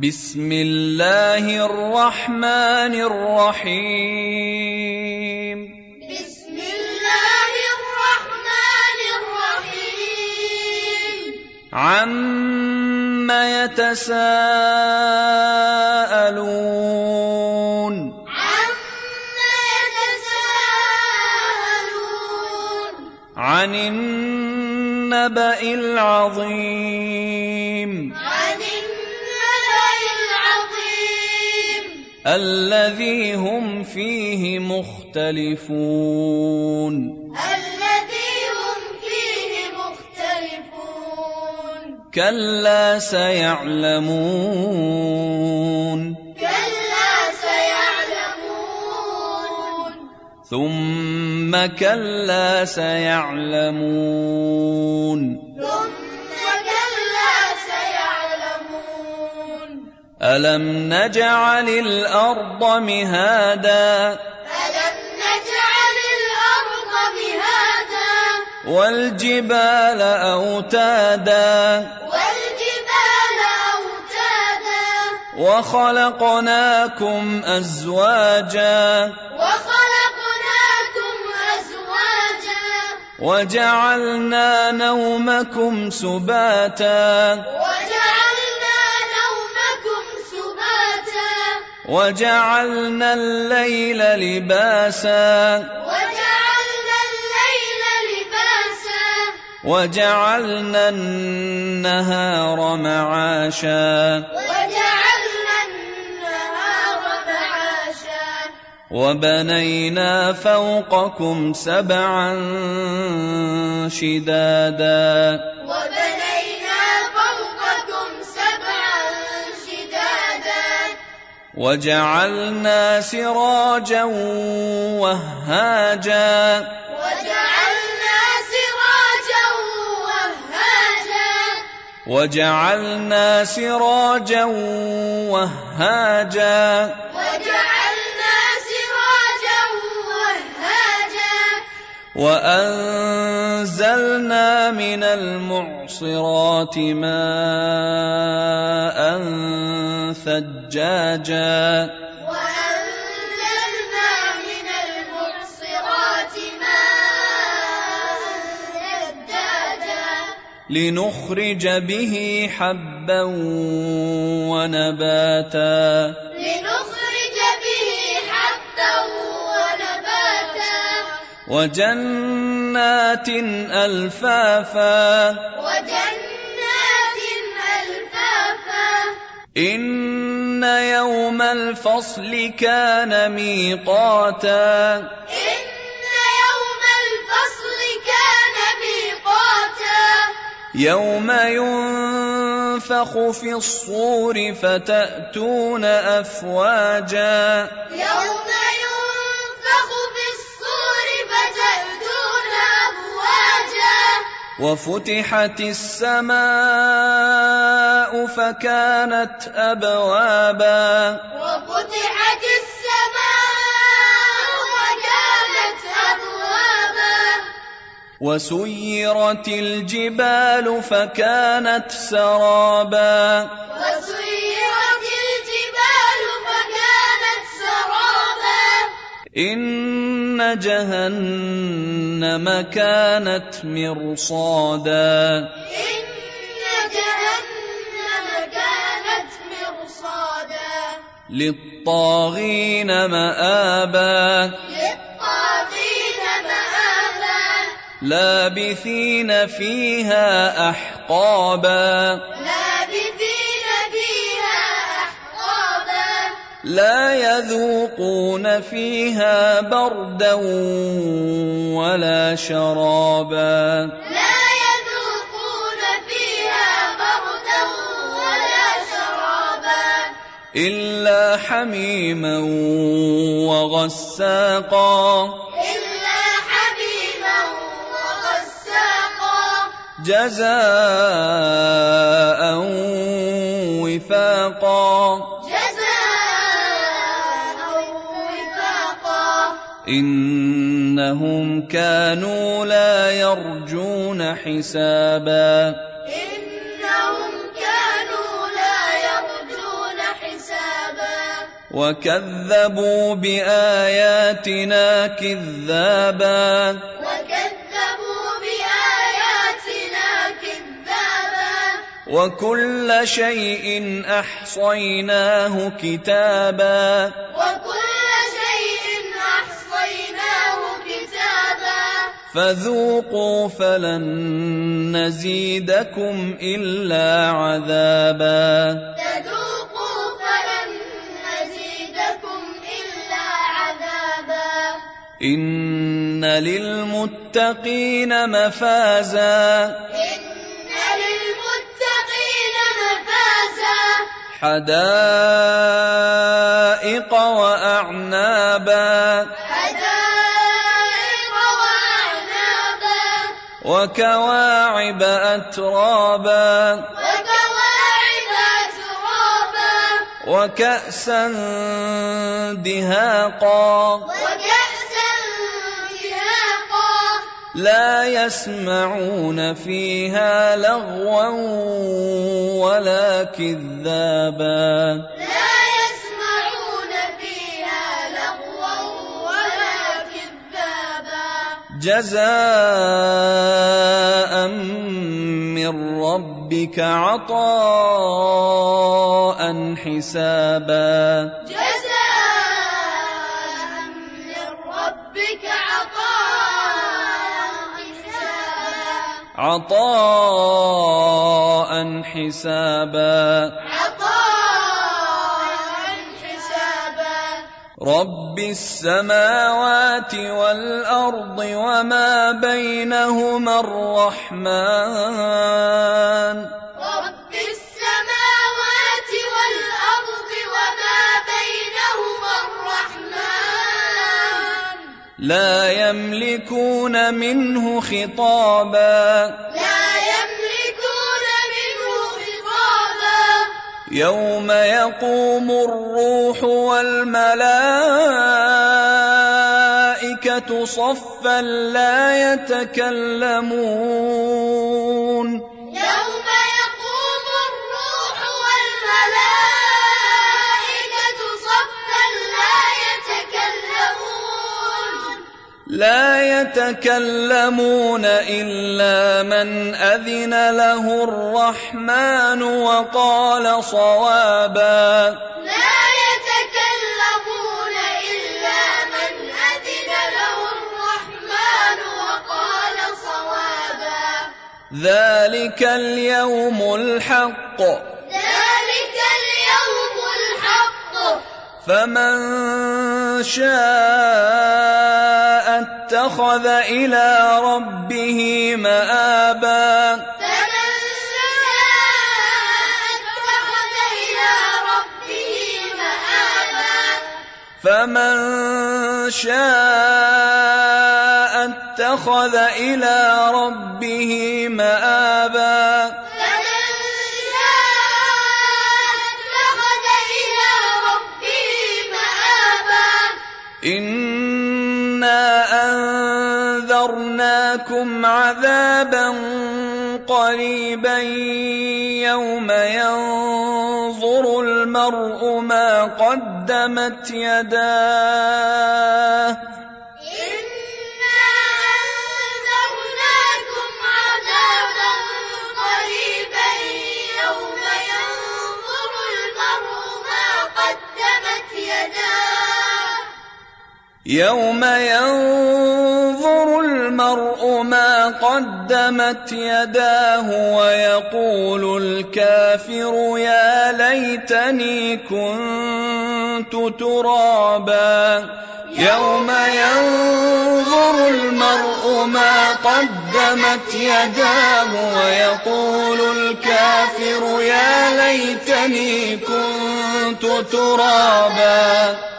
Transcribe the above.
بسم الله الرحمن الرحيم بسم الله الرحمن الرحيم عم يتساءلون عم يتساءلون عن النبأ العظيم الذي هم فيه مختلفون. الذي هم فيه مختلفون. كلا سيعلمون. كلا سيعلمون. ثم كلا سيعلمون. ثم كلا سيعلمون. ألم نجعل الأرض مهادا ألم نجعل الأرض مهادا والجبال أوتادا والجبال أوتادا وخلقناكم أزواجا وخلقناكم أزواجا وجعلنا نومكم سباتا وجعلنا وجعلنا الليل لباسا. وجعلنا الليل لباسا. وجعلنا النهار معاشا. وجعلنا النهار معاشا. وبنينا فوقكم سبعا شدادا. وجعلنا سراجا وهاجا. وجعلنا سراجا وهاجا. وجعلنا سراجا وهاجا. وجعلنا سراجا وهاجا. وأنزلنا من المعصرات ماء ثجاجا وأنزلنا من المعصرات ماء ثجاجا لنخرج به حبا ونباتا. لنخرج به حبا ونباتا. وجنات ألفافا. وجنات ان يوم الفصل كان ميقاتا إن يوم الفصل كان ميقاتا يوم ينفخ في الصور فتاتون افواجا يوم ينفخ وفتحت السماء فكانت أبوابا. وفتحت السماء وكانت أبوابا. وسيرت الجبال فكانت سرابا. وسيرت الجبال فكانت سرابا. ان جهنم كانت مرصادا. إن جهنم كانت مرصادا. للطاغين مآبا. للطاغين مآبا. لابثين فيها أحقابا. لابثين لا يذوقون فيها بردا ولا شرابا. لا يذوقون فيها بردا ولا شرابا. إلا حميما وغساقا. إلا حميما وغساقا. جزاء وفاقا. إنهم كانوا لا يرجون حسابا. إنهم كانوا لا يرجون وكذبوا بآياتنا كذابا. وكذبوا بآياتنا كذابا. وكل شيء أحصيناه كتابا. وكل فذوقوا فلن نزيدكم إلا عذابا. تذوقوا فلن نزيدكم إلا عذابا. إن للمتقين مفازا. إن للمتقين مفازا. حدائق وأعنابا. وكواعب أترابا. وكواعب أترابا. وكأسا دهاقا. وكأسا دهاقا. لا يسمعون فيها لغوا ولا كذابا. جزاء من ربك عطاء حسابا. جزاء من ربك عطاء حسابا. عطاء حسابا. رب السماوات والارض وما بينهما الرحمن رب السماوات والأرض وما بينهما الرحمن لا يملكون منه خطابا يوم يقوم الروح والملائكه صفا لا يتكلمون لا يتكلمون إلا من أذن له الرحمن وقال صوابا. لا يتكلمون إلا من أذن له الرحمن وقال صوابا. ذلك اليوم الحق. ذلك اليوم الحق. فمن شاء أتخذ إلى ربه مآبا. فمن شاء اتخذ إلى ربه مآبا. فمن شاء اتخذ إلى ربه مابا أنذرناكم عذابا قريبا يوم ينظر المرء ما قدمت يداه. يوم ينظر المرء ما قدمت يداه ويقول الكافر يا ليتني كنت ترابا. يوم ينظر المرء ما قدمت يداه ويقول الكافر يا ليتني كنت ترابا.